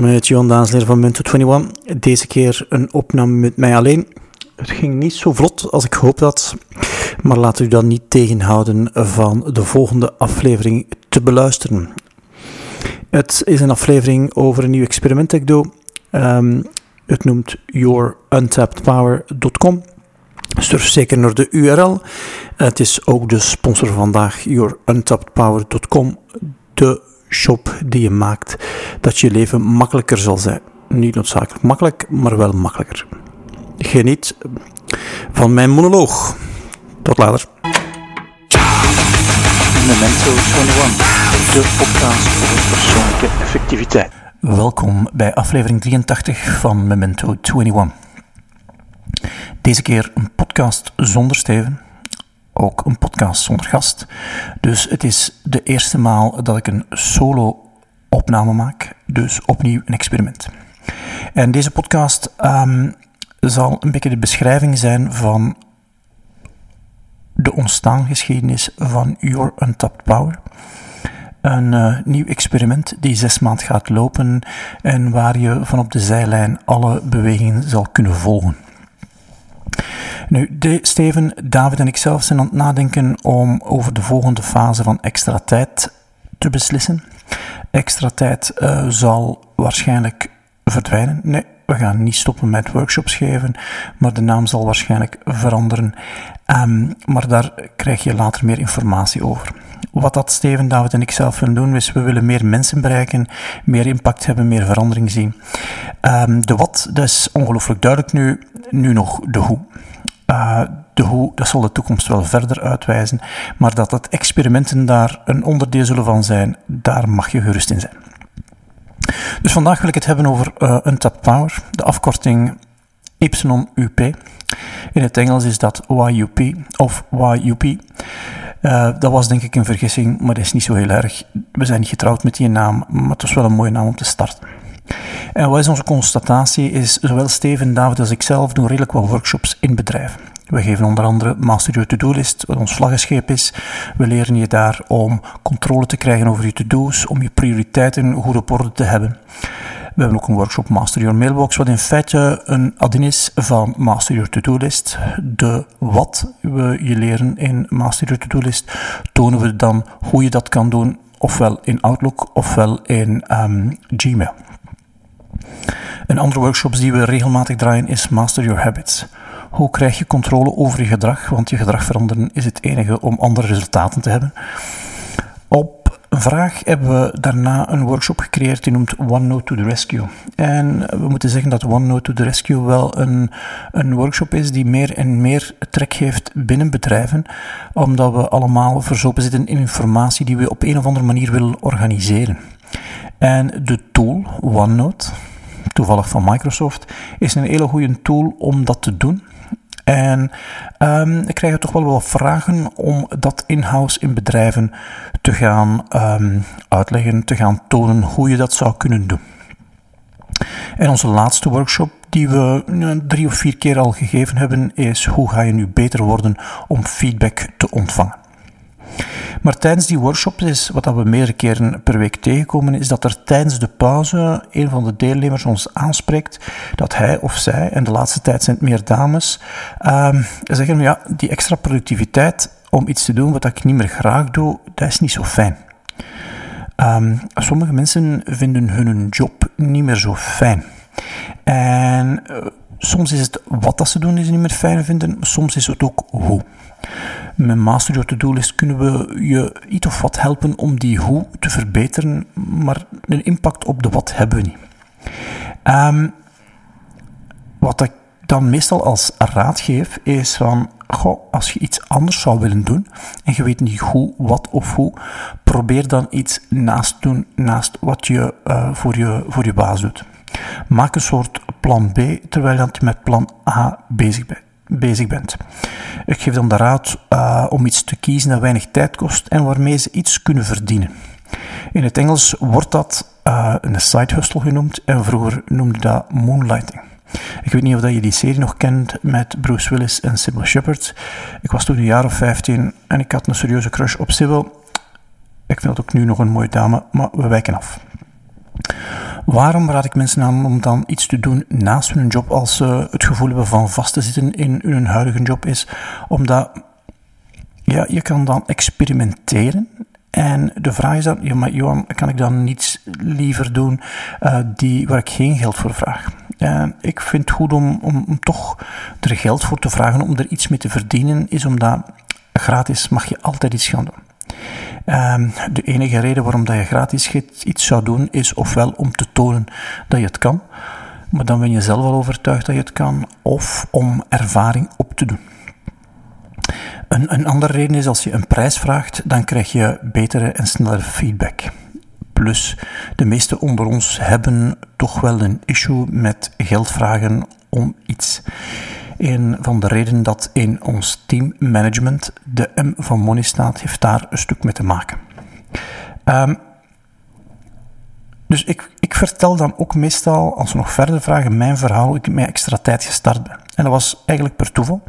met Johan Daansleder van Minto 21. Deze keer een opname met mij alleen. Het ging niet zo vlot als ik hoop had, maar laat u dan niet tegenhouden van de volgende aflevering te beluisteren. Het is een aflevering over een nieuw experiment dat ik doe. Um, het noemt youruntaptedpower.com. Surf zeker naar de URL. Het is ook de sponsor vandaag, youruntaptedpower.com. De shop die je maakt dat je leven makkelijker zal zijn. Niet noodzakelijk makkelijk, maar wel makkelijker. Geniet van mijn monoloog. Tot later. Memento 21, de podcast over persoonlijke effectiviteit. Welkom bij aflevering 83 van Memento 21. Deze keer een podcast zonder Steven, ook een podcast zonder gast. Dus het is de eerste maal dat ik een solo opname maak, dus opnieuw een experiment. En deze podcast um, zal een beetje de beschrijving zijn van de ontstaangeschiedenis van Your Untapped Power. Een uh, nieuw experiment die zes maanden gaat lopen en waar je van op de zijlijn alle bewegingen zal kunnen volgen. Nu, Steven, David en ik zelf zijn aan het nadenken om over de volgende fase van extra tijd te beslissen. Extra tijd uh, zal waarschijnlijk verdwijnen. Nee, we gaan niet stoppen met workshops geven, maar de naam zal waarschijnlijk veranderen. Um, maar daar krijg je later meer informatie over. Wat dat Steven, David en ik zelf willen doen, is we willen meer mensen bereiken, meer impact hebben, meer verandering zien. Um, de wat, dat is ongelooflijk duidelijk nu, nu nog de hoe. Uh, de hoe, dat zal de toekomst wel verder uitwijzen, maar dat dat experimenten daar een onderdeel zullen van zijn, daar mag je gerust in zijn. Dus vandaag wil ik het hebben over uh, Untapped Power, de afkorting YUP. In het Engels is dat YUP of YUP. Uh, dat was denk ik een vergissing, maar dat is niet zo heel erg. We zijn niet getrouwd met die naam, maar het was wel een mooie naam om te starten. En wat is onze constatatie? Is zowel Steven, David als ikzelf doen redelijk wat workshops in bedrijven. We geven onder andere Master Your To-Do List, wat ons vlaggenschip is. We leren je daar om controle te krijgen over je to-do's, om je prioriteiten goed op orde te hebben. We hebben ook een workshop Master Your Mailbox, wat in feite een add is van Master Your To-Do List. De wat we je leren in Master Your To-Do List, tonen we dan hoe je dat kan doen, ofwel in Outlook ofwel in um, Gmail. Een andere workshops die we regelmatig draaien is Master Your Habits. Hoe krijg je controle over je gedrag? Want je gedrag veranderen is het enige om andere resultaten te hebben. Op vraag hebben we daarna een workshop gecreëerd die noemt OneNote to the Rescue. En we moeten zeggen dat OneNote to the Rescue wel een, een workshop is die meer en meer trek heeft binnen bedrijven, omdat we allemaal verzopen zitten in informatie die we op een of andere manier willen organiseren. En de tool OneNote, toevallig van Microsoft, is een hele goede tool om dat te doen. En um, ik krijg toch wel wat vragen om dat in-house in bedrijven te gaan um, uitleggen, te gaan tonen hoe je dat zou kunnen doen. En onze laatste workshop, die we drie of vier keer al gegeven hebben, is hoe ga je nu beter worden om feedback te ontvangen. Maar tijdens die workshops is, wat we meerdere keren per week tegenkomen, is dat er tijdens de pauze een van de deelnemers ons aanspreekt dat hij of zij, en de laatste tijd zijn het meer dames, uh, zeggen, ja, die extra productiviteit om iets te doen wat ik niet meer graag doe, dat is niet zo fijn. Um, sommige mensen vinden hun job niet meer zo fijn. En uh, soms is het wat dat ze doen die ze niet meer fijn vinden, soms is het ook hoe. Met Master Your To-Do List kunnen we je iets of wat helpen om die hoe te verbeteren, maar een impact op de wat hebben we niet. Um, wat ik dan meestal als raad geef, is van, goh, als je iets anders zou willen doen en je weet niet hoe, wat of hoe, probeer dan iets naast doen, naast wat je uh, voor je, voor je baas doet. Maak een soort plan B, terwijl je met plan A bezig bent bezig bent. Ik geef dan de raad uh, om iets te kiezen dat weinig tijd kost en waarmee ze iets kunnen verdienen. In het Engels wordt dat uh, een side hustle genoemd en vroeger noemde dat moonlighting. Ik weet niet of je die serie nog kent met Bruce Willis en Sybil Shepherd. Ik was toen een jaar of 15 en ik had een serieuze crush op Sybil. Ik vind dat ook nu nog een mooie dame, maar we wijken af. Waarom raad ik mensen aan om dan iets te doen naast hun job als ze het gevoel hebben van vast te zitten in hun huidige job? Is omdat ja, je kan dan experimenteren. En de vraag is dan, ja, maar Johan, kan ik dan niets liever doen uh, die, waar ik geen geld voor vraag? Uh, ik vind het goed om, om, om, toch er geld voor te vragen, om er iets mee te verdienen, is omdat gratis mag je altijd iets gaan doen. Uh, de enige reden waarom dat je gratis iets zou doen, is ofwel om te tonen dat je het kan, maar dan ben je zelf al overtuigd dat je het kan, of om ervaring op te doen. Een, een andere reden is als je een prijs vraagt, dan krijg je betere en snellere feedback. Plus, de meesten onder ons hebben toch wel een issue met geld vragen om iets. Een van de redenen dat in ons teammanagement de M van Money staat, heeft daar een stuk mee te maken. Um, dus ik, ik vertel dan ook meestal, als we nog verder vragen, mijn verhaal, hoe ik met extra tijd gestart ben. En dat was eigenlijk per toeval.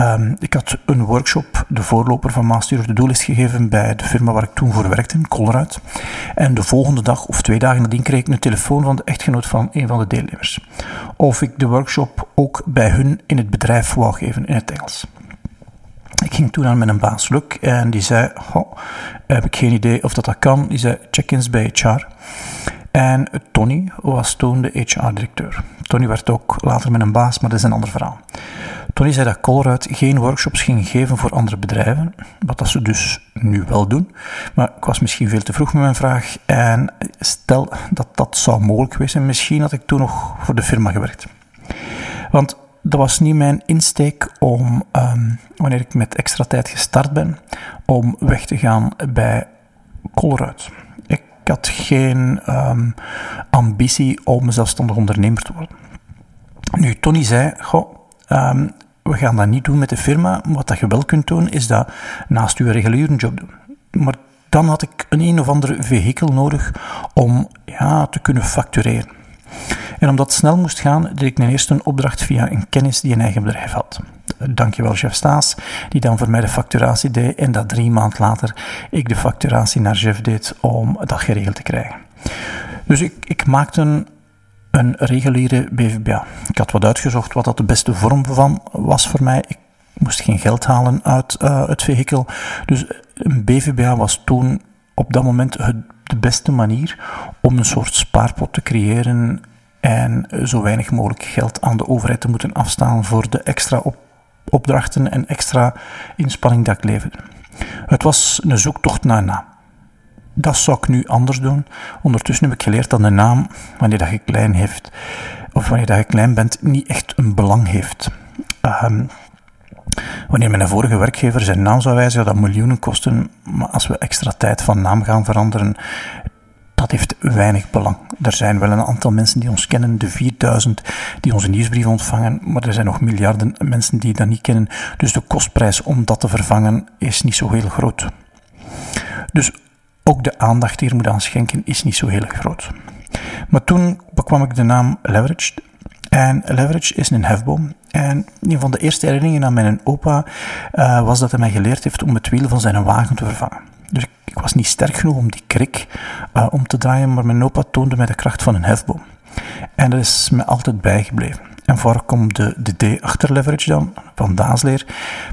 Um, ik had een workshop, de voorloper van Master of the Doelist, gegeven bij de firma waar ik toen voor werkte, Colruyt. En de volgende dag of twee dagen nadien kreeg ik een telefoon van de echtgenoot van een van de deelnemers. Of ik de workshop ook bij hun in het bedrijf wou geven, in het Engels. Ik ging toen aan met een baas, Luc, en die zei, heb ik geen idee of dat dat kan. Die zei, check-ins bij HR. En Tony was toen de HR-directeur. Tony werd ook later met een baas, maar dat is een ander verhaal. Tony zei dat Colruyt geen workshops ging geven voor andere bedrijven, wat dat ze dus nu wel doen. Maar ik was misschien veel te vroeg met mijn vraag en stel dat dat zou mogelijk geweest zijn, misschien had ik toen nog voor de firma gewerkt. Want dat was niet mijn insteek om, um, wanneer ik met extra tijd gestart ben, om weg te gaan bij Colruyt. Ik had geen um, ambitie om zelfstandig ondernemer te worden. Nu, Tony zei, goh, um, we gaan dat niet doen met de firma. Wat dat je wel kunt doen, is dat naast je reguliere job doen. Maar dan had ik een een of ander vehikel nodig om ja, te kunnen factureren. En omdat het snel moest gaan, deed ik mijn eerste een opdracht via een kennis die een eigen bedrijf had. Dankjewel, chef Staes, die dan voor mij de facturatie deed en dat drie maand later ik de facturatie naar chef deed om dat geregeld te krijgen. Dus ik, ik maakte een reguliere BVBA. Ik had wat uitgezocht wat dat de beste vorm van was voor mij. Ik moest geen geld halen uit uh, het vehikel. Dus een BVBA was toen op dat moment de beste manier om een soort spaarpot te creëren en zo weinig mogelijk geld aan de overheid te moeten afstaan voor de extra op, opdrachten en extra inspanning dat ik leverde. Het was een zoektocht naar naam. Dat zou ik nu anders doen. Ondertussen heb ik geleerd dat de naam, wanneer dat je klein heeft, of wanneer dat je klein bent, niet echt een belang heeft. Um, wanneer mijn vorige werkgever zijn naam zou wijzigen, dat miljoenen kosten. Maar als we extra tijd van naam gaan veranderen, dat heeft weinig belang. Er zijn wel een aantal mensen die ons kennen, de 4000 die onze nieuwsbrief ontvangen, maar er zijn nog miljarden mensen die dat niet kennen. Dus de kostprijs om dat te vervangen is niet zo heel groot. Dus ook de aandacht die je moet aan schenken is niet zo heel groot. Maar toen bekwam ik de naam Leverage. En Leverage is een hefboom. En een van de eerste herinneringen aan mijn opa uh, was dat hij mij geleerd heeft om het wiel van zijn wagen te vervangen. Dus ik, was niet sterk genoeg om die krik uh, om te draaien, maar mijn opa toonde mij de kracht van een hefboom. En dat is me altijd bijgebleven. En komt de, de D achter leverage dan, van Daasleer.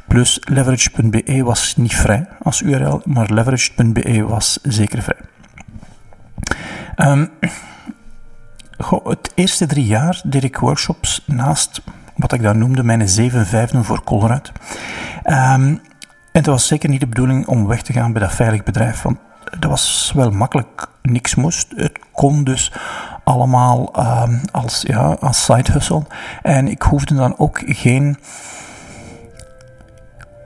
Plus leverage.be was niet vrij als URL, maar leverage.be was zeker vrij. Um, het eerste drie jaar deed ik workshops naast wat ik dan noemde mijn zeven vijfden voor Colruyt. Um, en het was zeker niet de bedoeling om weg te gaan bij dat veilig bedrijf, want dat was wel makkelijk, niks moest. Het kon dus allemaal um, als, ja, als side hustle. En ik hoefde dan ook geen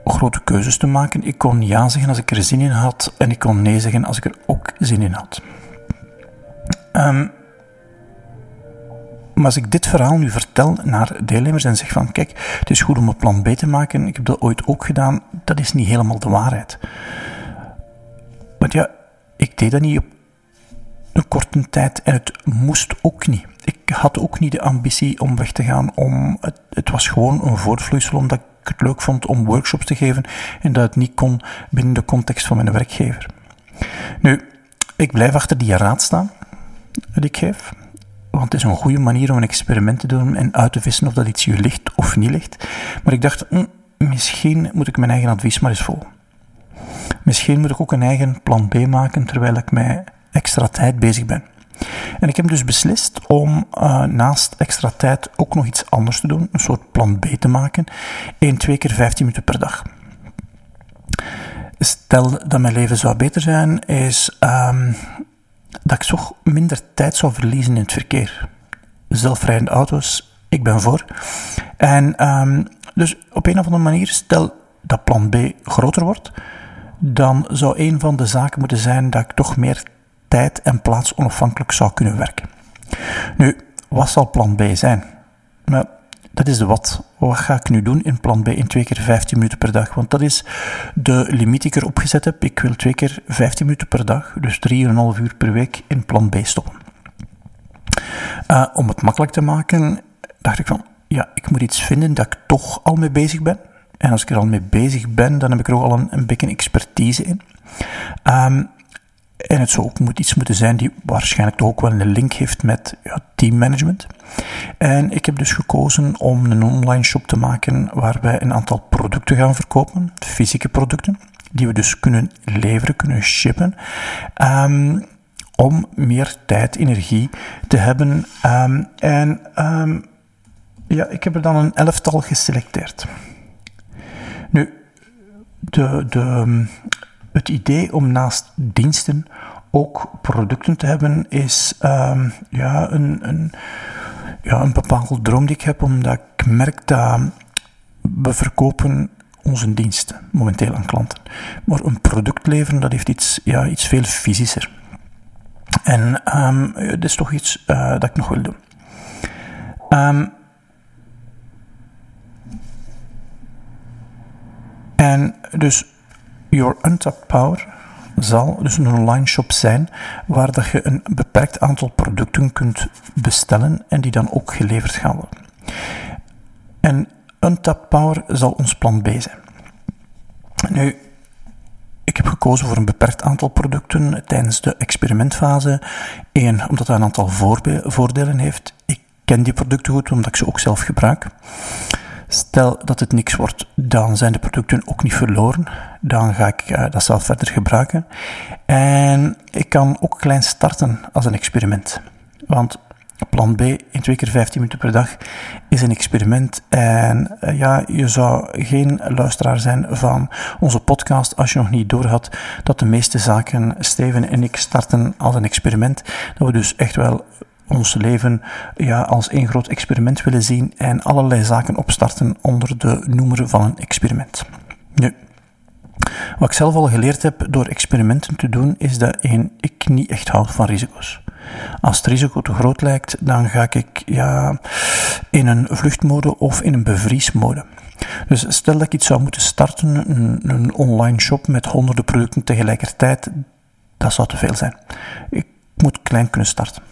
grote keuzes te maken. Ik kon ja zeggen als ik er zin in had en ik kon nee zeggen als ik er ook zin in had. Um, maar als ik dit verhaal nu vertel naar deelnemers en zeg van kijk, het is goed om een plan B te maken, ik heb dat ooit ook gedaan, dat is niet helemaal de waarheid. Want ja, ik deed dat niet op een korte tijd en het moest ook niet. Ik had ook niet de ambitie om weg te gaan. Om, het, het was gewoon een voortvloeisel omdat ik het leuk vond om workshops te geven en dat het niet kon binnen de context van mijn werkgever. Nu, ik blijf achter die raad staan. die ik geef. Want het is een goede manier om een experiment te doen en uit te vissen of dat iets je ligt of niet ligt. Maar ik dacht, hm, misschien moet ik mijn eigen advies maar eens volgen. Misschien moet ik ook een eigen plan B maken terwijl ik met extra tijd bezig ben. En ik heb dus beslist om uh, naast extra tijd ook nog iets anders te doen, een soort plan B te maken, 1, 2 keer 15 minuten per dag. Stel dat mijn leven zou beter zijn, is um, dat ik toch minder tijd zou verliezen in het verkeer. Zelfrijdende auto's, ik ben voor. En um, dus op een of andere manier, stel dat plan B groter wordt, dan zou een van de zaken moeten zijn dat ik toch meer tijd en plaats onafhankelijk zou kunnen werken. Nu, wat zal plan B zijn? Nou, dat is de wat. Wat ga ik nu doen in plan B in twee keer 15 minuten per dag? Want dat is de limiet die ik erop gezet heb. Ik wil twee keer 15 minuten per dag, dus 3,5 uur per week in plan B stoppen. Uh, om het makkelijk te maken, dacht ik van, ja, ik moet iets vinden dat ik toch al mee bezig ben. En als ik er al mee bezig ben, dan heb ik er ook al een, een beetje expertise in. Um, en het zou ook moet iets moeten zijn die waarschijnlijk toch ook wel een link heeft met ja, teammanagement. En ik heb dus gekozen om een online shop te maken waar wij een aantal producten gaan verkopen, fysieke producten, die we dus kunnen leveren, kunnen shippen. Um, om meer tijd, energie te hebben. Um, en um, ja, ik heb er dan een elftal geselecteerd. Nu, de, de, het idee om naast diensten ook producten te hebben is um, ja, een, een, ja, een bepaalde droom die ik heb, omdat ik merk dat we verkopen onze diensten momenteel aan klanten. Maar een product leveren, dat heeft iets, ja, iets veel fysischer. En dat is toch iets uh, dat ik nog wil doen. Um, en dus Your Untapped Power zal dus een online shop zijn waar dat je een beperkt aantal producten kunt bestellen en die dan ook geleverd gaan worden. En Untapped Power zal ons plan B zijn. Nu, ik heb gekozen voor een beperkt aantal producten tijdens de experimentfase. Eén, omdat dat een aantal voordelen heeft. Ik ken die producten goed, omdat ik ze ook zelf gebruik. Stel dat het niks wordt, dan zijn de producten ook niet verloren. Dan ga ik uh, dat zelf verder gebruiken. En ik kan ook klein starten als een experiment. Want plan B in twee keer 15 minuten per dag is een experiment. En uh, ja, je zou geen luisteraar zijn van onze podcast als je nog niet doorhad dat de meeste zaken Steven en ik starten als een experiment. Dat we dus echt wel ons leven ja, als één groot experiment willen zien en allerlei zaken opstarten onder de noemer van een experiment. Nu, wat ik zelf al geleerd heb door experimenten te doen, is dat één, ik niet echt hou van risico's. Als het risico te groot lijkt, dan ga ik ja, in een vluchtmode of in een bevriesmode. Dus stel dat ik iets zou moeten starten, een, een online shop met honderden producten tegelijkertijd, dat zou te veel zijn. Ik moet klein kunnen starten.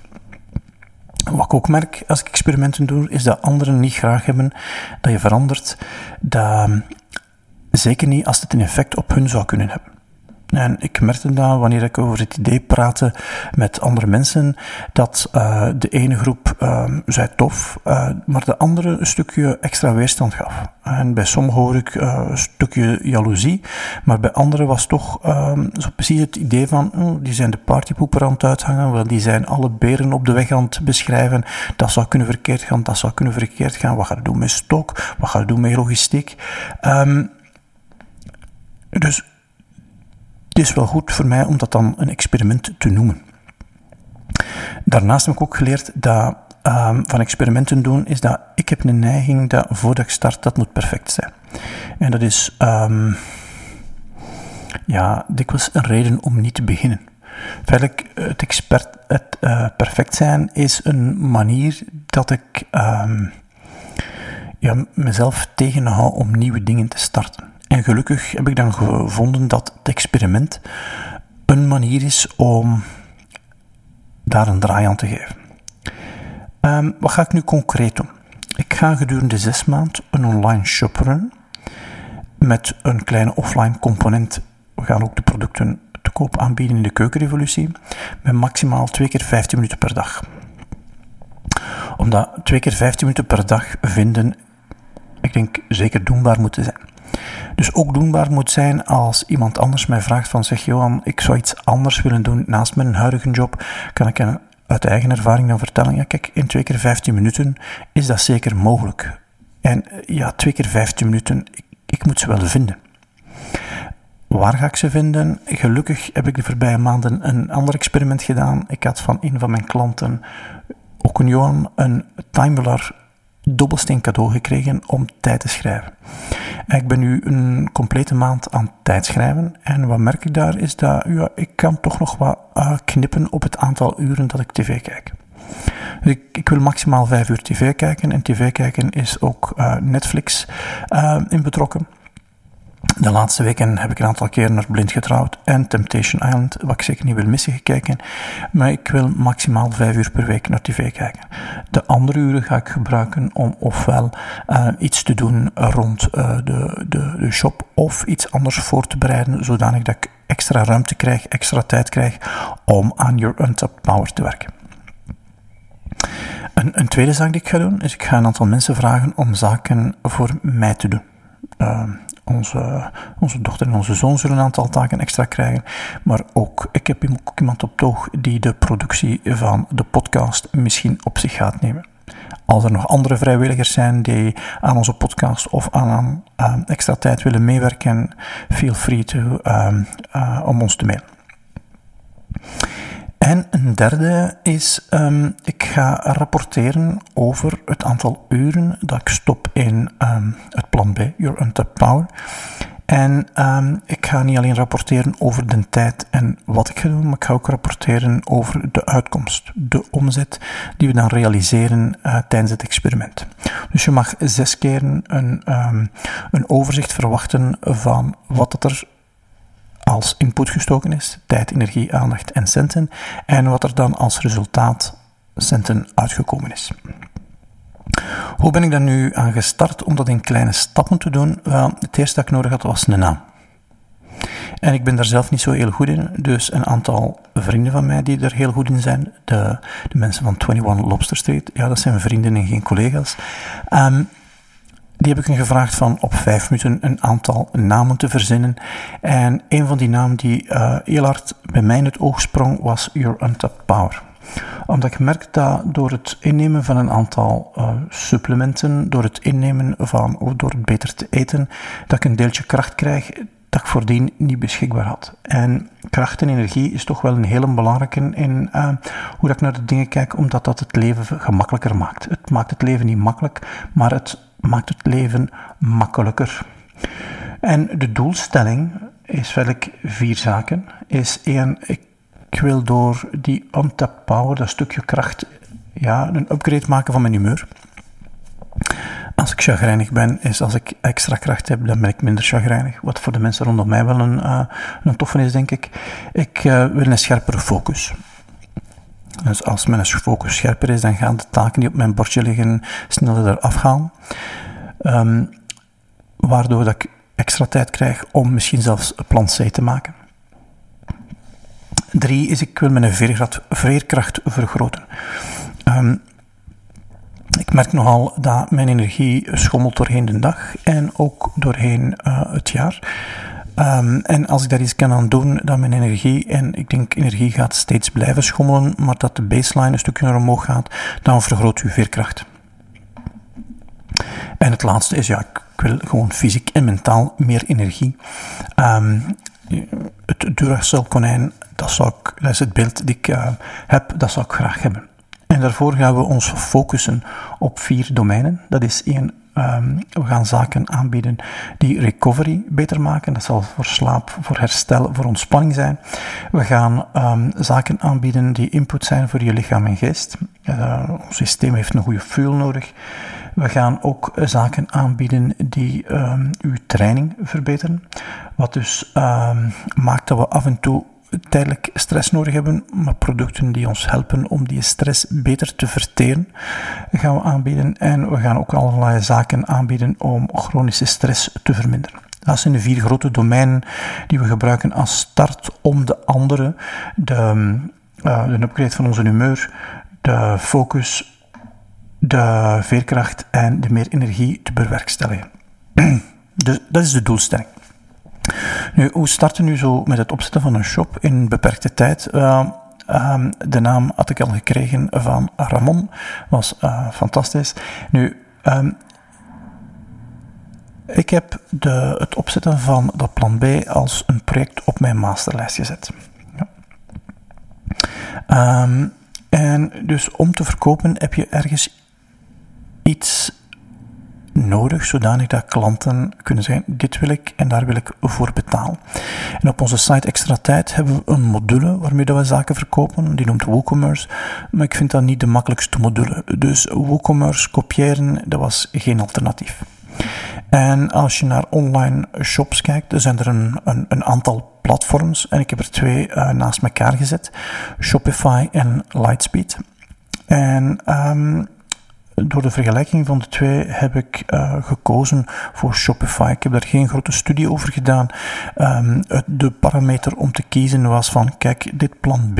Wat ik ook merk als ik experimenten doe, is dat anderen niet graag hebben dat je verandert. Dat, zeker niet als het een effect op hun zou kunnen hebben. En ik merkte dat wanneer ik over het idee praatte met andere mensen, dat uh, de ene groep uh, zei tof, uh, maar de andere een stukje extra weerstand gaf. En bij sommigen hoor ik een stukje jaloezie, maar bij anderen was toch zo precies het idee van, oh, die zijn de partypoeper aan het uithangen, want die zijn alle beren op de weg aan het beschrijven. Dat zou kunnen verkeerd gaan, dat zou kunnen verkeerd gaan. Wat ga je doen met stok? Wat ga je doen met logistiek? Um, dus het is wel goed voor mij om dat dan een experiment te noemen. Daarnaast heb ik ook geleerd dat um, van experimenten doen, is dat ik heb een neiging dat voordat ik start, dat moet perfect zijn. En dat is um, ja, dikwijls een reden om niet te beginnen. Feitelijk, het, expert, het uh, perfect zijn is een manier dat ik um, ja, mezelf tegenhoud om nieuwe dingen te starten. En gelukkig heb ik dan gevonden dat het experiment een manier is om daar een draai aan te geven. Um, wat ga ik nu concreet doen? Ik ga gedurende zes maanden een online shop met een kleine offline component. We gaan ook de producten te koop aanbieden in de keukenrevolutie met maximaal twee keer 15 minuten per dag. Omdat twee keer 15 minuten per dag vinden, ik denk, zeker doenbaar moeten zijn. Dus ook doenbaar moet zijn als iemand anders mij vraagt van zeg Johan, ik zou iets anders willen doen naast mijn huidige job, kan ik uit eigen ervaring dan vertellen, ja kijk, in twee keer 15 minuten is dat zeker mogelijk. En ja, twee keer 15 minuten, ik, moet ze wel vinden. Waar ga ik ze vinden? Gelukkig heb ik de voorbije maanden een ander experiment gedaan. Ik had van een van mijn klanten, ook een Johan, een Timelar dobbelsteen cadeau gekregen om tijd te schrijven. Ik ben nu een complete maand aan tijd schrijven en wat merk ik daar is dat ja, ik kan toch nog wat uh, knippen op het aantal uren dat ik tv kijk. Dus ik, ik, wil maximaal vijf uur tv kijken en tv kijken is ook uh, Netflix uh, in betrokken. De laatste weken heb ik een aantal keer naar Blind Getrouwd en Temptation Island, wat ik zeker niet wil missen, gekeken. Maar ik wil maximaal vijf uur per week naar tv kijken. De andere uren ga ik gebruiken om ofwel uh, iets te doen rond uh, de, de, de shop of iets anders voor te bereiden, zodanig dat ik extra ruimte krijg, extra tijd krijg om aan Your Untapped Power te werken. Een, een tweede zaak die ik ga doen, is ik ga een aantal mensen vragen om zaken voor mij te doen. Uh, onze, dochter en onze zoon zullen een aantal taken extra krijgen. Maar ook, ik heb ook iemand op toog die de productie van de podcast misschien op zich gaat nemen. Als er nog andere vrijwilligers zijn die aan onze podcast of aan, extra tijd willen meewerken, feel free to, uh, uh, om ons te mailen. En een derde is, um, ik ga rapporteren over het aantal uren dat ik stop in um, het plan B, Your Untapped Power. En um, ik ga niet alleen rapporteren over de tijd en wat ik ga doen, maar ik ga ook rapporteren over de uitkomst, de omzet die we dan realiseren uh, tijdens het experiment. Dus je mag zes keer een, een overzicht verwachten van wat dat er als input gestoken is, tijd, energie, aandacht en centen, en wat er dan als resultaat centen uitgekomen is. Hoe ben ik dan nu aan gestart om dat in kleine stappen te doen? Wel, het eerste dat ik nodig had was een naam. En ik ben daar zelf niet zo heel goed in, dus een aantal vrienden van mij die er heel goed in zijn, de, de mensen van 21 Lobster Street, ja, dat zijn vrienden en geen collega's. Um, die heb ik hem gevraagd van op vijf minuten een aantal namen te verzinnen. En een van die namen die uh, heel hard bij mij in het oog sprong was Your Untapped Power omdat ik merk dat door het innemen van een aantal uh, supplementen, door het innemen van, of door het beter te eten, dat ik een deeltje kracht krijg dat ik voordien niet beschikbaar had. En kracht en energie is toch wel een hele belangrijke in uh, hoe dat ik naar de dingen kijk, omdat dat het leven gemakkelijker maakt. Het maakt het leven niet makkelijk, maar het maakt het leven makkelijker. En de doelstelling is welk vier zaken. Is één, ik wil door die untapped power, dat stukje kracht, ja, een upgrade maken van mijn humeur. Als ik chagrijnig ben, is als ik extra kracht heb, dan ben ik minder chagrijnig. Wat voor de mensen rondom mij wel een, uh, een toffe is, denk ik. Ik uh, wil een scherpere focus. Dus als mijn focus scherper is, dan gaan de taken die op mijn bordje liggen sneller eraf gaan. Um, waardoor dat ik extra tijd krijg om misschien zelfs een plan C te maken. Drie is, ik wil mijn veerkracht vergroten. Um, ik merk nogal dat mijn energie schommelt doorheen de dag en ook doorheen uh, het jaar. Um, en als ik daar iets kan aan doen, dat mijn energie, en ik denk energie gaat steeds blijven schommelen, maar dat de baseline een stukje naar omhoog gaat, dan vergroot uw veerkracht. En het laatste is, ja, ik wil gewoon fysiek en mentaal meer energie. Um, het Duracell konijn, dat, zou ik, dat is het beeld dat ik uh, heb, dat zou ik graag hebben. En daarvoor gaan we ons focussen op vier domeinen. Dat is één, um, we gaan zaken aanbieden die recovery beter maken. Dat zal voor slaap, voor herstel, voor ontspanning zijn. We gaan um, zaken aanbieden die input zijn voor je lichaam en geest. Uh, ons systeem heeft een goede fuel nodig. We gaan ook zaken aanbieden die um, uw training verbeteren. Wat dus maakt dat we af en toe tijdelijk stress nodig hebben, maar producten die ons helpen om die stress beter te verteren, gaan we aanbieden. En we gaan ook allerlei zaken aanbieden om chronische stress te verminderen. Dat zijn de vier grote domeinen die we gebruiken als start om de andere, de, uh, de upgrade van onze humeur, de focus, de veerkracht en de meer energie te bewerkstelligen. dus dat is de doelstelling. Nu, hoe starten nu zo met het opzetten van een shop in beperkte tijd? Um, de naam had ik al gekregen van Ramon, was uh, fantastisch. Nu, um, ik heb de, het opzetten van dat plan B als een project op mijn masterlijst gezet. Ja. Um, en dus om te verkopen heb je ergens iets nodig, zodanig dat klanten kunnen zeggen: Dit wil ik en daar wil ik voor betalen. En op onze site Extra Tijd hebben we een module waarmee we zaken verkopen, die noemt WooCommerce. Maar ik vind dat niet de makkelijkste module. Dus WooCommerce kopiëren, dat was geen alternatief. En als je naar online shops kijkt, er zijn er een, een, een aantal platforms en ik heb er twee uh, naast elkaar gezet: Shopify en Lightspeed. En um, door de vergelijking van de twee heb ik uh, gekozen voor Shopify. Ik heb daar geen grote studie over gedaan. Um, de parameter om te kiezen was van, kijk, dit plan B,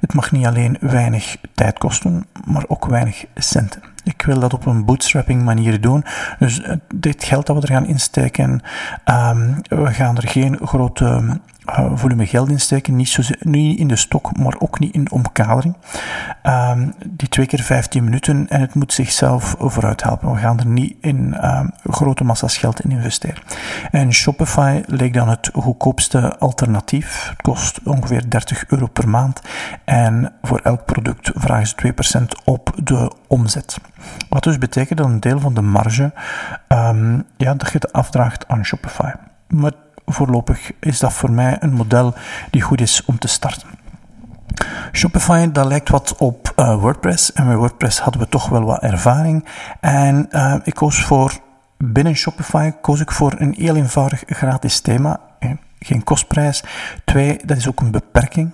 het mag niet alleen weinig tijd kosten, maar ook weinig centen. Ik wil dat op een bootstrapping manier doen. Dus uh, dit geld dat we er gaan insteken, um, we gaan er geen grote uh, volume geld insteken. Niet, zo, in de stok, maar ook niet in de omkadering. Um, die twee keer 15 minuten en het moet zichzelf vooruit helpen. We gaan er niet in um, grote massa's geld in investeren. En Shopify leek dan het goedkoopste alternatief. Het kost ongeveer 30 euro per maand. En voor elk product vragen ze 2% op de omzet. Wat dus betekent dat een deel van de marge um, ja, dat je afdraagt aan Shopify. Maar voorlopig is dat voor mij een model die goed is om te starten. Shopify, dat lijkt wat op uh, WordPress. En met WordPress hadden we toch wel wat ervaring. En uh, ik koos voor, binnen Shopify, koos ik voor een heel eenvoudig gratis thema. Geen kostprijs. Twee, dat is ook een beperking.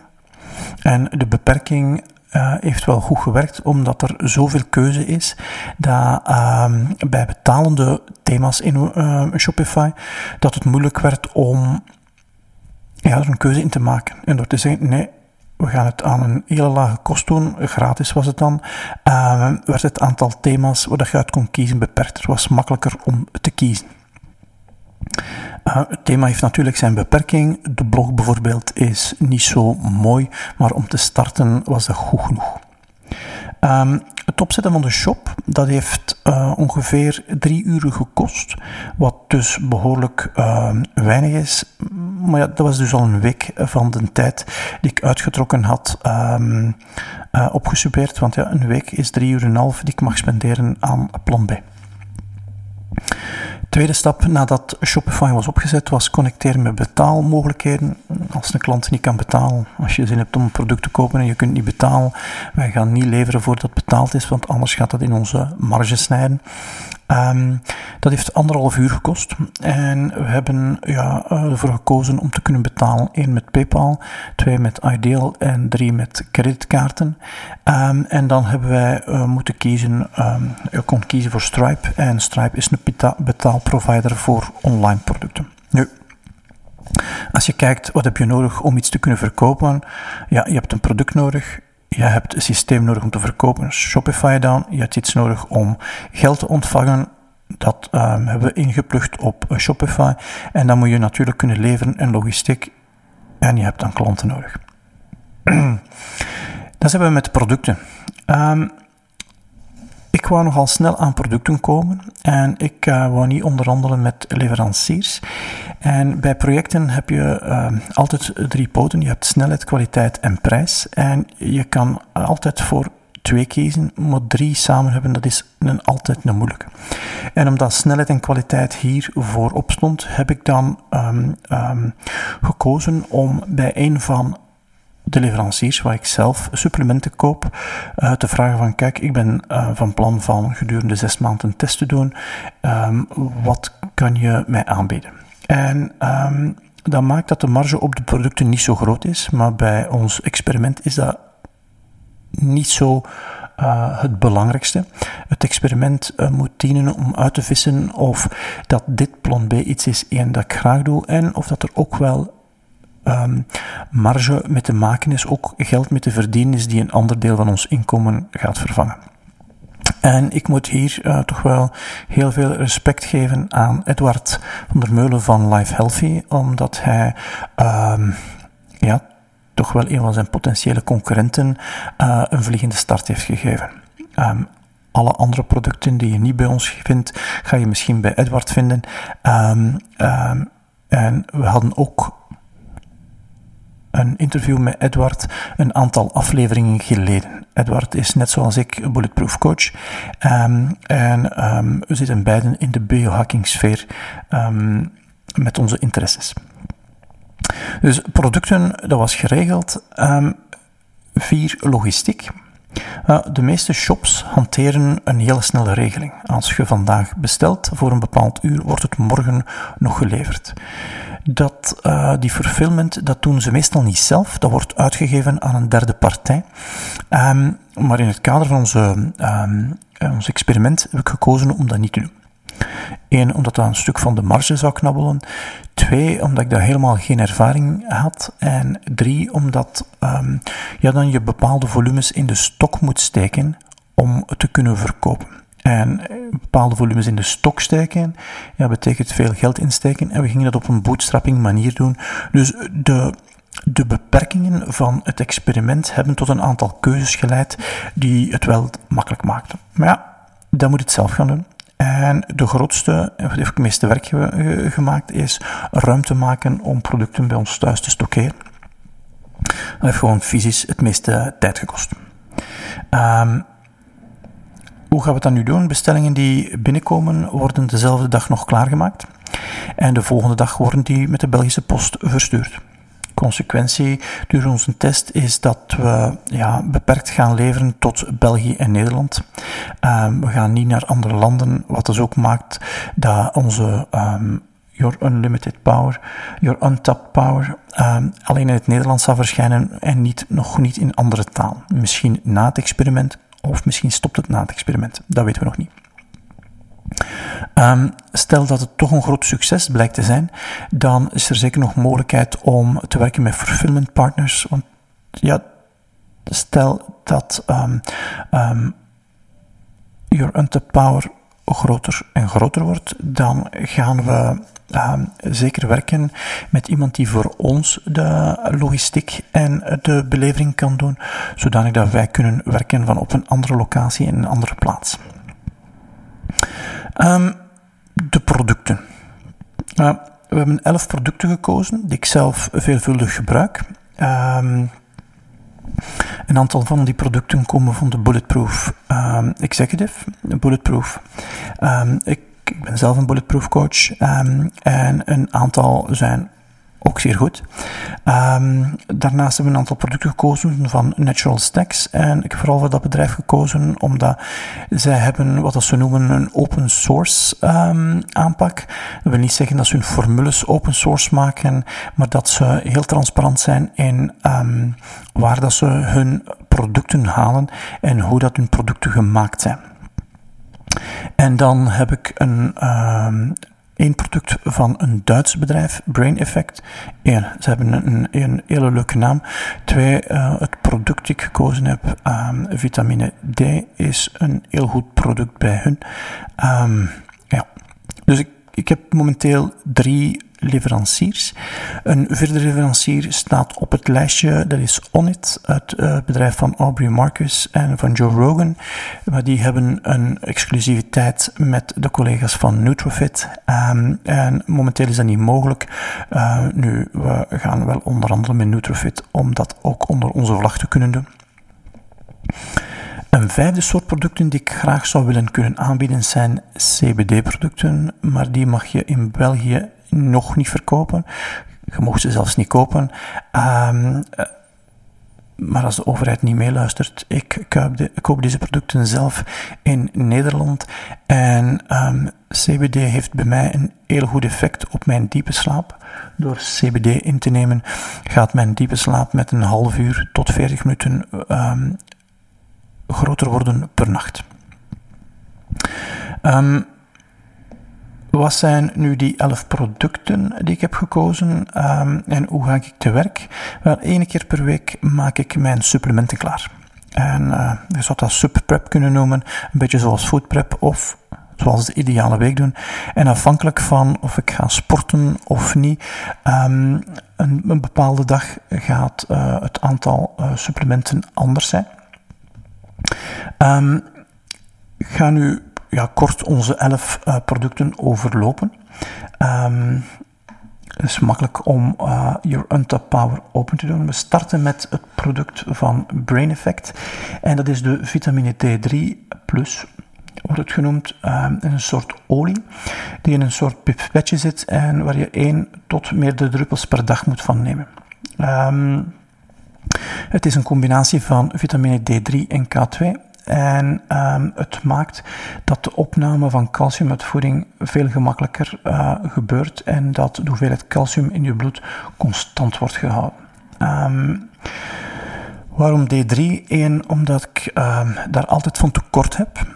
En de beperking uh, heeft wel goed gewerkt, omdat er zoveel keuze is dat uh, bij betalende thema's in uh, Shopify dat het moeilijk werd om ja, er een keuze in te maken. En door te zeggen, nee, we gaan het aan een hele lage kost doen, gratis was het dan, ehm, werd het aantal thema's waar je uit kon kiezen beperkt. Het was makkelijker om te kiezen. Uh, het thema heeft natuurlijk zijn beperking. De blog bijvoorbeeld is niet zo mooi, maar om te starten was dat goed genoeg. Um, het opzetten van de shop, dat heeft uh, ongeveer drie uur gekost, wat dus behoorlijk uh, weinig is. Maar ja, dat was dus al een week van de tijd die ik uitgetrokken had um, want ja, een week is drie uur en een half die ik mag spenderen aan plan B. Tweede stap nadat Shopify was opgezet was connecteren met betaalmogelijkheden. Als een klant niet kan betalen, als je zin hebt om een product te kopen en je kunt niet betalen, wij gaan niet leveren voordat betaald is, want anders gaat dat in onze marge snijden. Um, dat heeft anderhalf uur gekost en we hebben ja, ervoor gekozen om te kunnen betalen. één met PayPal, twee met Ideal en drie met creditkaarten. Um, en dan hebben wij uh, moeten kiezen, um, je kon kiezen voor Stripe en Stripe is een betaalprovider voor online producten. Nu, als je kijkt, wat heb je nodig om iets te kunnen verkopen? Ja, je hebt een product nodig, je hebt een systeem nodig om te verkopen, Shopify dan. Je hebt iets nodig om geld te ontvangen. Dat um, hebben we ingeplucht op Shopify. En dan moet je natuurlijk kunnen leveren en logistiek. En je hebt dan klanten nodig. dat hebben we met producten. Um, ik wou nogal snel aan producten komen en ik uh, wou niet onderhandelen met leveranciers. En bij projecten heb je uh, altijd drie poten. Je hebt snelheid, kwaliteit en prijs. En je kan altijd voor twee kiezen, maar drie samen hebben, dat is een, altijd een moeilijke. En omdat snelheid en kwaliteit hier voorop stond, heb ik dan um, um, gekozen om bij een van de leveranciers waar ik zelf supplementen koop, uh, te vragen van kijk, ik ben uh, van plan van gedurende zes maanden een test te doen, um, wat kan je mij aanbieden? En um, dat maakt dat de marge op de producten niet zo groot is, maar bij ons experiment is dat niet zo uh, het belangrijkste. Het experiment moet dienen om uit te vissen of dat dit plan B iets is één dat ik graag doe en of dat er ook wel um, marge mee te maken is, ook geld mee te verdienen is die een ander deel van ons inkomen gaat vervangen. En ik moet hier uh, toch wel heel veel respect geven aan Edward van der Meulen van Life Healthy, omdat hij um, ja, toch wel een van zijn potentiële concurrenten uh, een vliegende start heeft gegeven. Um, alle andere producten die je niet bij ons vindt, ga je misschien bij Edward vinden. En we hadden ook een interview met Edward een aantal afleveringen geleden. Edward is net zoals ik bulletproof coach. Um, en um, we zitten beiden in de biohacking sfeer um, met onze interesses. Dus producten, dat was geregeld. vier, logistiek. De meeste shops hanteren een hele snelle regeling. Als je vandaag bestelt voor een bepaald uur, wordt het morgen nog geleverd dat uh, die fulfillment, dat doen ze meestal niet zelf. Dat wordt uitgegeven aan een derde partij. Um, maar in het kader van onze, um, ons experiment heb ik gekozen om dat niet te doen. Eén, omdat dat een stuk van de marge zou knabbelen. Twee, omdat ik daar helemaal geen ervaring had. En drie, omdat um, ja, dan je bepaalde volumes in de stok moet steken om te kunnen verkopen en bepaalde volumes in de stok steken. Ja, betekent veel geld insteken. En we gingen dat op een bootstrapping manier doen. Dus de, de beperkingen van het experiment hebben tot een aantal keuzes geleid die het wel makkelijk maakten. Maar ja, dan moet het zelf gaan doen. En de grootste, wat heeft het meeste werk gemaakt, is ruimte maken om producten bij ons thuis te stockeren. Dat heeft gewoon fysisch het meeste tijd gekost. Um, hoe gaan we dat nu doen? Bestellingen die binnenkomen worden dezelfde dag nog klaargemaakt. En de volgende dag worden die met de Belgische post verstuurd. Consequentie door onze test is dat we ja, beperkt gaan leveren tot België en Nederland. Um, we gaan niet naar andere landen, wat dus ook maakt dat onze um, Your Unlimited Power, Your Untapped Power, um, alleen in het Nederlands zal verschijnen en niet, nog niet in andere taal. Misschien na het experiment of misschien stopt het na het experiment. Dat weten we nog niet. Um, stel dat het toch een groot succes blijkt te zijn, dan is er zeker nog mogelijkheid om te werken met fulfillment partners. Want ja, stel dat um, your untapped power groter en groter wordt, dan gaan we zeker werken met iemand die voor ons de logistiek en de belevering kan doen, zodanig dat wij kunnen werken van op een andere locatie in een andere plaats. Um, de producten. Uh, we hebben elf producten gekozen die ik zelf veelvuldig gebruik. Um, een aantal van die producten komen van de Bulletproof um, Executive. Bulletproof. Ik, ben zelf een Bulletproof coach en een aantal zijn ook zeer goed. Um, daarnaast hebben we een aantal producten gekozen van Natural Stacks. En ik heb vooral voor dat bedrijf gekozen omdat zij hebben wat ze noemen een open source um, aanpak. Dat wil niet zeggen dat ze hun formules open source maken, maar dat ze heel transparant zijn in um, waar dat ze hun producten halen en hoe dat hun producten gemaakt zijn. En dan heb ik een, Eén product van een Duits bedrijf, Brain Effect. Eén, ze hebben een, hele leuke naam. Twee, uh, het product dat ik gekozen heb, um, vitamine D, is een heel goed product bij hun. Um, ja. Dus ik, ik heb momenteel drie leveranciers. Een vierde leverancier staat op het lijstje, dat is Onit, het uh, bedrijf van Aubrey Marcus en van Joe Rogan. Maar die hebben een exclusiviteit met de collega's van Nutrofit. Um, en momenteel is dat niet mogelijk. Uh, nu, we gaan wel onderhandelen met Nutrofit om dat ook onder onze vlag te kunnen doen. Een vijfde soort producten die ik graag zou willen kunnen aanbieden zijn CBD-producten, maar die mag je in België nog niet verkopen. Je mocht ze zelfs niet kopen. Um, maar als de overheid niet meeluistert, ik koop, koop deze producten zelf in Nederland. En um, CBD heeft bij mij een heel goed effect op mijn diepe slaap. Door CBD in te nemen gaat mijn diepe slaap met een half uur tot 40 minuten um, groter worden per nacht. Wat zijn nu die elf producten die ik heb gekozen um, en hoe ga ik te werk? Wel, één keer per week maak ik mijn supplementen klaar. En uh, je zou dat subprep kunnen noemen, een beetje zoals foodprep of zoals de ideale week doen. En afhankelijk van of ik ga sporten of niet, um, een, bepaalde dag gaat uh, het aantal uh, supplementen anders zijn. Um, ga nu ja, kort onze elf uh, producten overlopen. Um, het is makkelijk om uh, Your Untapped Power open te doen. We starten met het product van Brain Effect. En dat is de vitamine D3 Plus, wordt het genoemd. Um, een soort olie die in een soort pipetje zit en waar je 1 tot meerdere druppels per dag moet van nemen. Um, het is een combinatie van vitamine D3 en K2. En um, het maakt dat de opname van calcium uit voeding veel gemakkelijker uh, gebeurt en dat de hoeveelheid calcium in je bloed constant wordt gehouden. Um, waarom D3? Eén, omdat ik um, daar altijd van tekort heb.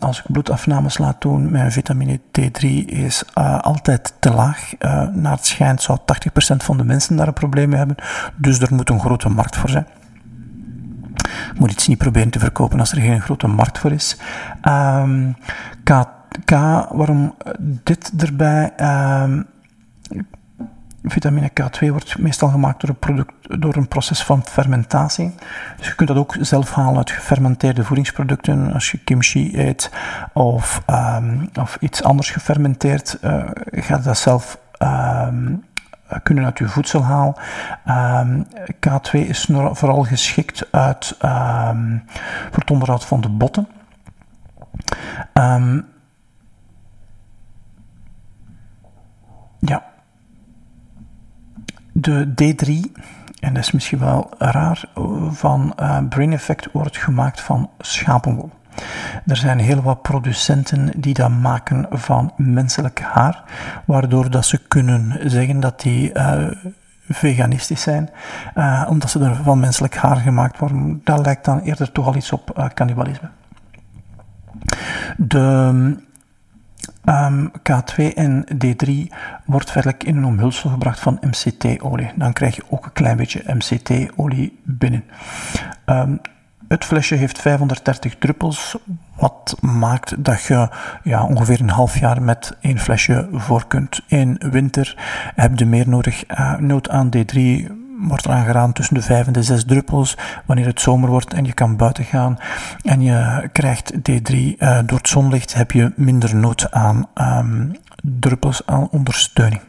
Als ik bloedafnames laat doen, mijn vitamine D3 is uh, altijd te laag. Uh, naar het schijnt zou 80% van de mensen daar een probleem mee hebben. Dus er moet een grote markt voor zijn. Moet iets niet proberen te verkopen als er geen grote markt voor is. Um, K, K, waarom dit erbij? Um, vitamine K2 wordt meestal gemaakt door een, product, door een proces van fermentatie. Dus je kunt dat ook zelf halen uit gefermenteerde voedingsproducten. Als je kimchi eet of, um, of iets anders gefermenteerd, uh, ga je dat zelf kunnen uit je voedsel halen. Um, K2 is vooral geschikt uit, um, voor het onderhoud van de botten. Um, ja. De D3, en dat is misschien wel raar, van uh, Brain Effect wordt gemaakt van schapenwol. Er zijn heel wat producenten die dat maken van menselijk haar, waardoor dat ze kunnen zeggen dat die uh, veganistisch zijn, uh, omdat ze er van menselijk haar gemaakt worden. Dat lijkt dan eerder toch al iets op uh, cannibalisme. De um, K2 en D3 wordt verder in een omhulsel gebracht van MCT-olie. Dan krijg je ook een klein beetje MCT-olie binnen. Um, het flesje heeft 530 druppels, wat maakt dat je ja, ongeveer een half jaar met één flesje voor kunt. In winter heb je meer nodig. Uh, nood aan D3 wordt aangeraden tussen de 5 en de 6 druppels. Wanneer het zomer wordt en je kan buiten gaan en je krijgt D3 uh, door het zonlicht, heb je minder nood aan um, druppels aan ondersteuning.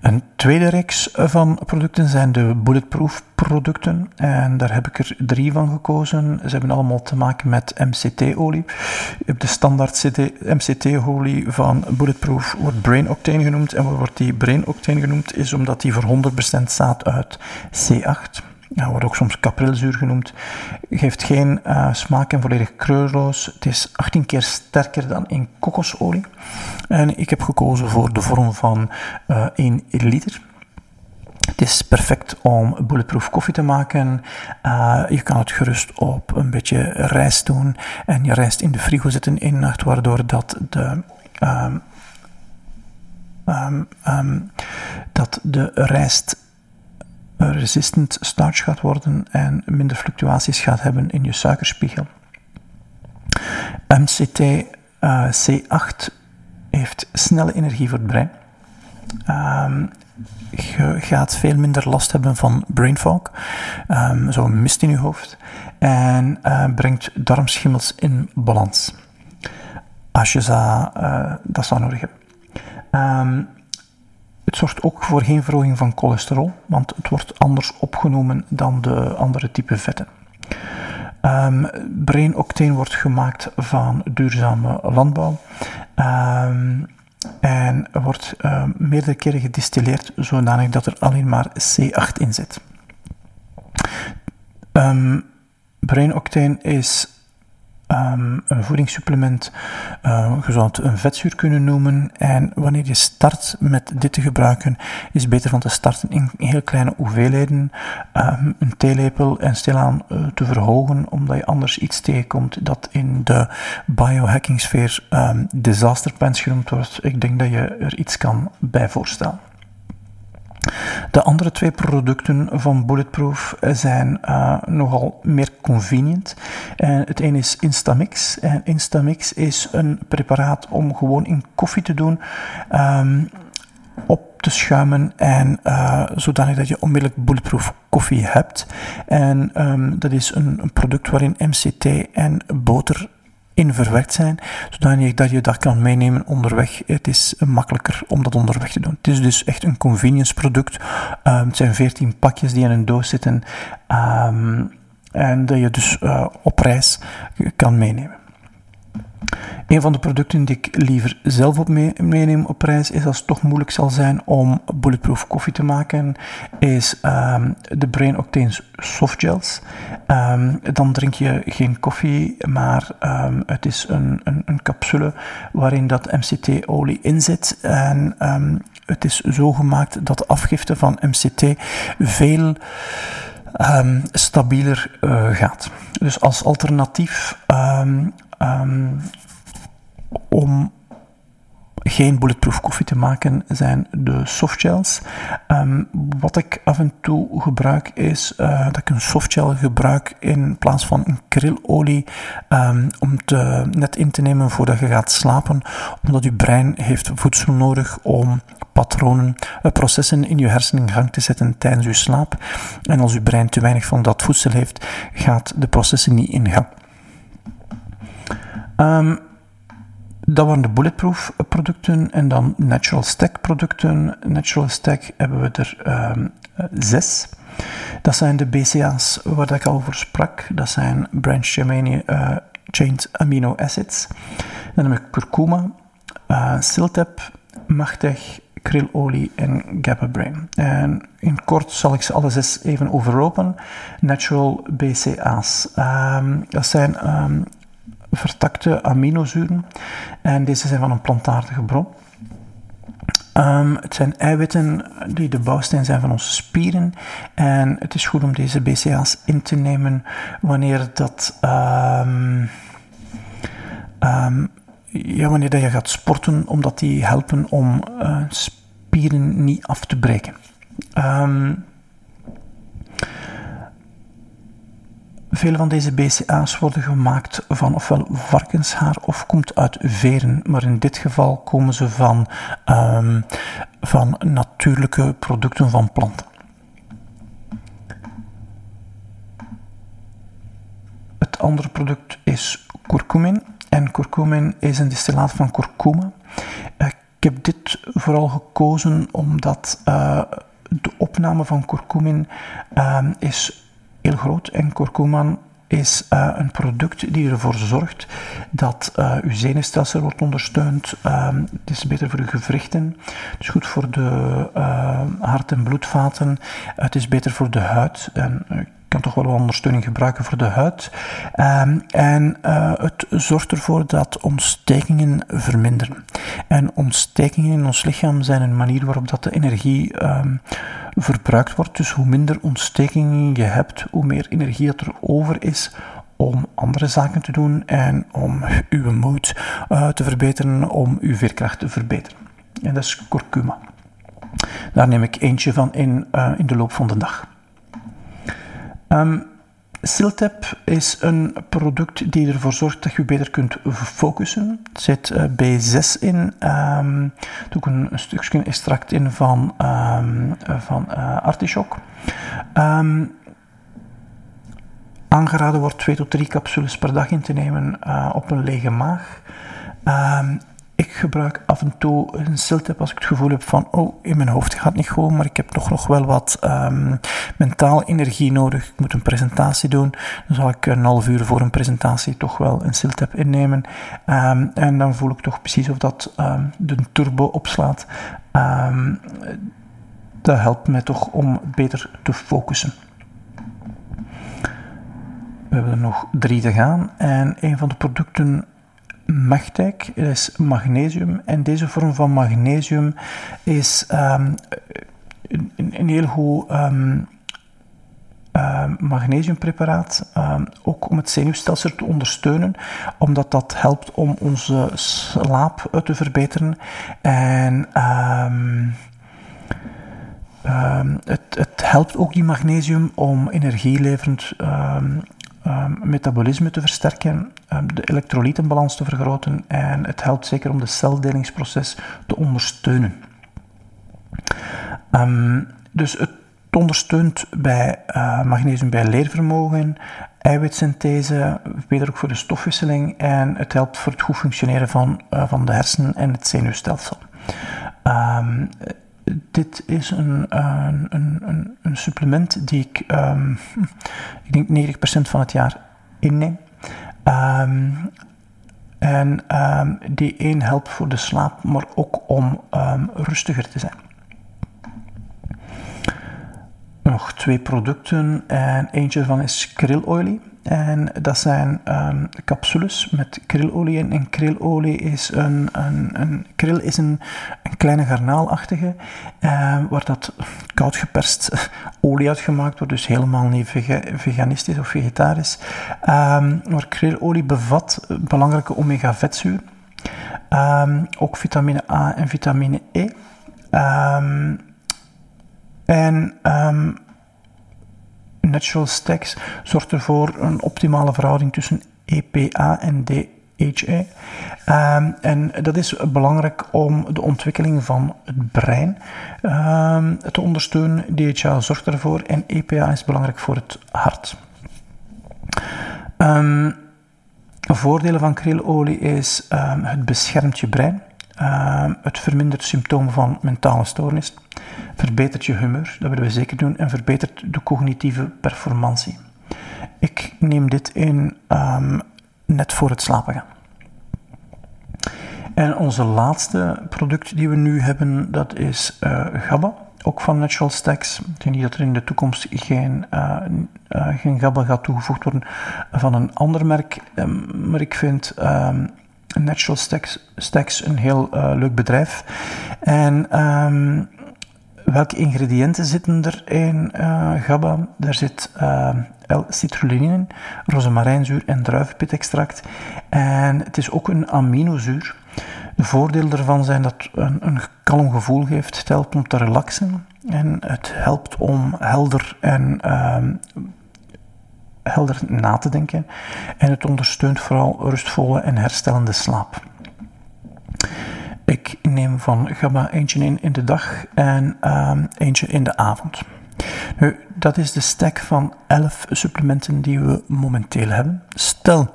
Een tweede reeks van producten zijn de bulletproof producten. En daar heb ik er drie van gekozen. Ze hebben allemaal te maken met MCT-olie. Je hebt de standaard MCT-olie van Bulletproof, wordt Brain Octane genoemd. En wat wordt die Brain Octane genoemd? Is omdat die voor 100% staat uit C8 ja, wordt ook soms kaprilzuur genoemd, geeft geen uh, smaak en volledig kleurloos. Het is 18 keer sterker dan in kokosolie. En ik heb gekozen voor de vorm van uh, 1 liter. Het is perfect om bulletproof koffie te maken. Uh, je kan het gerust op een beetje rijst doen en je rijst in de frigo zetten in nacht, waardoor dat de um, um, um, dat de rijst resistant starch gaat worden en minder fluctuaties gaat hebben in je suikerspiegel. MCT uh, C8 heeft snelle energie voor het brein. Je gaat veel minder last hebben van brain fog, um, mist in je hoofd, en uh, brengt darmschimmels in balans. Als je uh, dat zou nodig hebben. Um, het zorgt ook voor geen verhoging van cholesterol, want het wordt anders opgenomen dan de andere type vetten. Um, brain octane wordt gemaakt van duurzame landbouw. Um, en wordt uh, meerdere keren gedistilleerd, zodanig dat er alleen maar C8 in zit. Um, brain octane is ehm, een voedingssupplement. Uh, je zou het een vetzuur kunnen noemen. En wanneer je start met dit te gebruiken, is het beter van te starten in heel kleine hoeveelheden. Um, een theelepel en stilaan uh, te verhogen, omdat je anders iets tegenkomt dat in de biohacking sfeer um, disaster pants genoemd wordt. Ik denk dat je er iets kan bij voorstellen. De andere twee producten van Bulletproof zijn uh, nogal meer convenient. En het ene is Instamix. En Instamix is een preparaat om gewoon in koffie te doen. Um, op te schuimen en uh, zodanig dat je onmiddellijk bulletproof koffie hebt. En um, dat is een, een product waarin MCT en boter in verwerkt zijn, zodanig dat je dat kan meenemen onderweg. Het is makkelijker om dat onderweg te doen. Het is dus echt een convenience product. Um, het zijn 14 pakjes die in een doos zitten um, en dat je dus uh, op reis kan meenemen. Een van de producten die ik liever zelf op meeneem op reis is als het toch moeilijk zal zijn om bulletproof koffie te maken, is um, de Brain Octane's softgels. Um, dan drink je geen koffie, maar um, het is een, een, een, capsule waarin dat MCT-olie in zit. En het is zo gemaakt dat de afgifte van MCT veel stabieler uh, gaat. Dus als alternatief um, om geen bulletproof koffie te maken zijn de softgels. Um, wat ik af en toe gebruik is uh, dat ik een softgel gebruik in plaats van een krillolie um, om te, net in te nemen voordat je gaat slapen, omdat je brein heeft voedsel nodig om patronen, uh, processen in je hersenen in gang te zetten tijdens je slaap. En als je brein te weinig van dat voedsel heeft, gaat de processen niet in gang. Um, dat waren de bulletproof producten en dan natural stack producten. Natural stack hebben we er um, zes. Dat zijn de BCA's waar ik al over sprak. Dat zijn branched uh, chained amino acids. Dan hebben we curcuma, uh, Siltep, Magtech, krillolie en GABA Brain. En in kort zal ik ze alle zes even overlopen. Natural BCA's. Um, dat zijn vertakte aminozuren. En deze zijn van een plantaardige bron. Um, het zijn eiwitten die de bouwsteen zijn van onze spieren. En het is goed om deze BCA's in te nemen wanneer dat. Um, um, ja, wanneer dat je gaat sporten, omdat die helpen om uh, spieren niet af te breken. Vele van deze BCA's worden gemaakt van ofwel varkenshaar of komt uit veren, maar in dit geval komen ze van, um, van natuurlijke producten van planten. Het andere product is curcumin. En curcumin is een distillaat van kurkuma. Ik heb dit vooral gekozen omdat uh, de opname van curcumin uh, is heel groot. En kurkuma is uh, een product die ervoor zorgt dat uh, uw zenuwstelsel wordt ondersteund. Uh, het is beter voor uw gewrichten. Het is goed voor de uh, hart- en bloedvaten. het is beter voor de huid. En, kan toch wel wat ondersteuning gebruiken voor de huid. Um, en uh, het zorgt ervoor dat ontstekingen verminderen. En ontstekingen in ons lichaam zijn een manier waarop dat de energie um, verbruikt wordt. Dus hoe minder ontstekingen je hebt, hoe meer energie er over is om andere zaken te doen en om uw moed uh, te verbeteren, om uw veerkracht te verbeteren. En dat is kurkuma. Daar neem ik eentje van in, uh, in de loop van de dag. Um, Siltep is een product die ervoor zorgt dat je beter kunt focussen. Er zit uh, B6 in. Um, er ook een, stukje extract in van, um, van uh, artichok. Um, aangeraden wordt 2 tot 3 capsules per dag in te nemen uh, op een lege maag. Ik gebruik af en toe een siltip als ik het gevoel heb van, oh, in mijn hoofd gaat niet gewoon, maar ik heb toch nog wel wat um, mentaal energie nodig. Ik moet een presentatie doen. Dan zal ik een half uur voor een presentatie toch wel een siltip innemen. Um, en dan voel ik toch precies of dat um, de turbo opslaat. dat helpt mij toch om beter te focussen. We hebben er nog drie te gaan. En een van de producten Magtec is magnesium. En deze vorm van magnesium is um, een, een, heel goed um, uh, magnesiumpreparaat. Um, ook om het zenuwstelsel te ondersteunen, omdat dat helpt om onze slaap te verbeteren. En het, het, helpt ook die magnesium om energieleverend um, metabolisme te versterken, um, de elektrolytenbalans te vergroten en het helpt zeker om de celdelingsproces te ondersteunen. Um, dus het ondersteunt bij uh, magnesium bij leervermogen, eiwitsynthese, beter ook voor de stofwisseling en het helpt voor het goed functioneren van, uh, van de hersenen en het zenuwstelsel. Dit is een, een, een, een, supplement die ik, um, ik denk 90% van het jaar inneem. Um, en um, die één helpt voor de slaap, maar ook om rustiger te zijn. Nog twee producten en eentje van is krillolie. En dat zijn um, capsules met krilolie in. En krilolie is een, een, een is een, een kleine garnaalachtige, um, waar dat koud geperst olie uitgemaakt wordt, dus helemaal niet veganistisch of vegetarisch. Um, maar krilolie bevat belangrijke omega-vetzuren, ook vitamine A en vitamine E. en Natural Stacks zorgt ervoor een optimale verhouding tussen EPA en DHA. Um, en dat is belangrijk om de ontwikkeling van het brein um, te ondersteunen. DHA zorgt ervoor en EPA is belangrijk voor het hart. Um, voordelen van krilolie is het beschermt je brein. Het vermindert symptomen van mentale stoornis verbetert je humeur, dat willen we zeker doen, en verbetert de cognitieve performantie. Ik neem dit in um, net voor het slapen gaan. En onze laatste product die we nu hebben, dat is uh, GABA, ook van Natural Stacks. Ik denk niet dat er in de toekomst geen, uh, geen GABA gaat toegevoegd worden van een ander merk, um, maar ik vind Natural Stacks, Stacks een heel leuk bedrijf. En um, welke ingrediënten zitten er in uh, GABA? Er zit uh, L-citrulline in, rozemarijnzuur en druivenpitextract. En het is ook een aminozuur. De voordelen daarvan zijn dat het een, een kalm gevoel geeft, het helpt om te relaxen en het helpt om helder en uh, helder na te denken. En het ondersteunt vooral rustvolle en herstellende slaap. Ik neem van gamma eentje in in de dag en um, eentje in de avond. Nu, dat is de stack van 11 supplementen die we momenteel hebben. Stel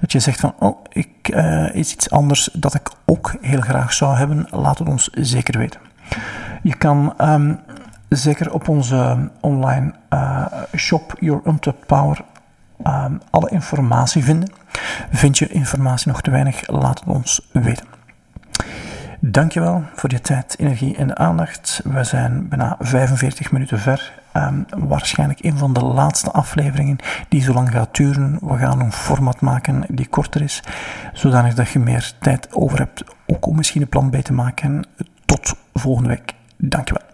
dat je zegt van, oh, ik uh, is iets anders dat ik ook heel graag zou hebben, laat het ons zeker weten. Je kan um, zeker op onze online uh, shop Your Untapped Power um, alle informatie vinden. Vind je informatie nog te weinig, laat het ons weten. Dankjewel voor je tijd, energie en aandacht. We zijn bijna 45 minuten ver. Um, waarschijnlijk een van de laatste afleveringen die zo lang gaat duren. We gaan een format maken die korter is, zodanig dat je meer tijd over hebt ook om misschien een plan bij te maken. Tot volgende week. Dankjewel.